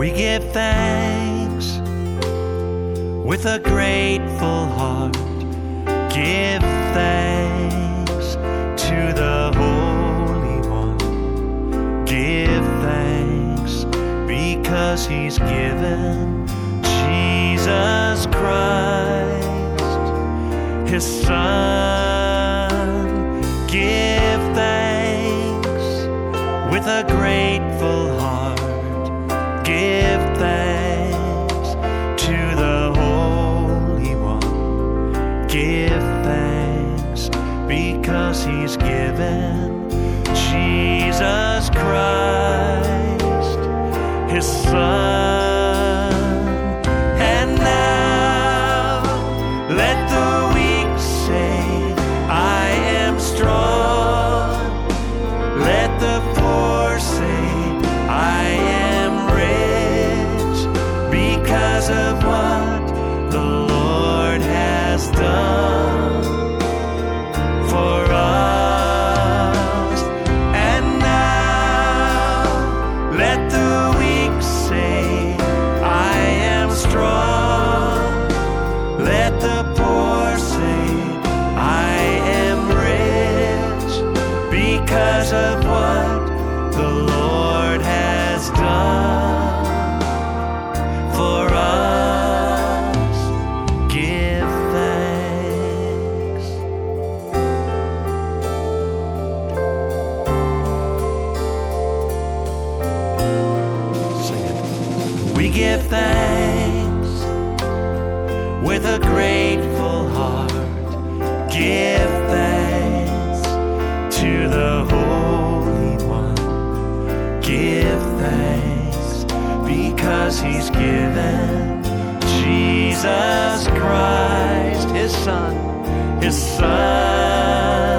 We give thanks with a grateful heart. Give thanks to the Holy One. Give thanks because He's given Jesus Christ, His Son. Give thanks with a grateful given Jesus Christ, His Son. We give thanks with a grateful heart. Give thanks to the Holy One. Give thanks because He's given Jesus Christ, His Son, His Son.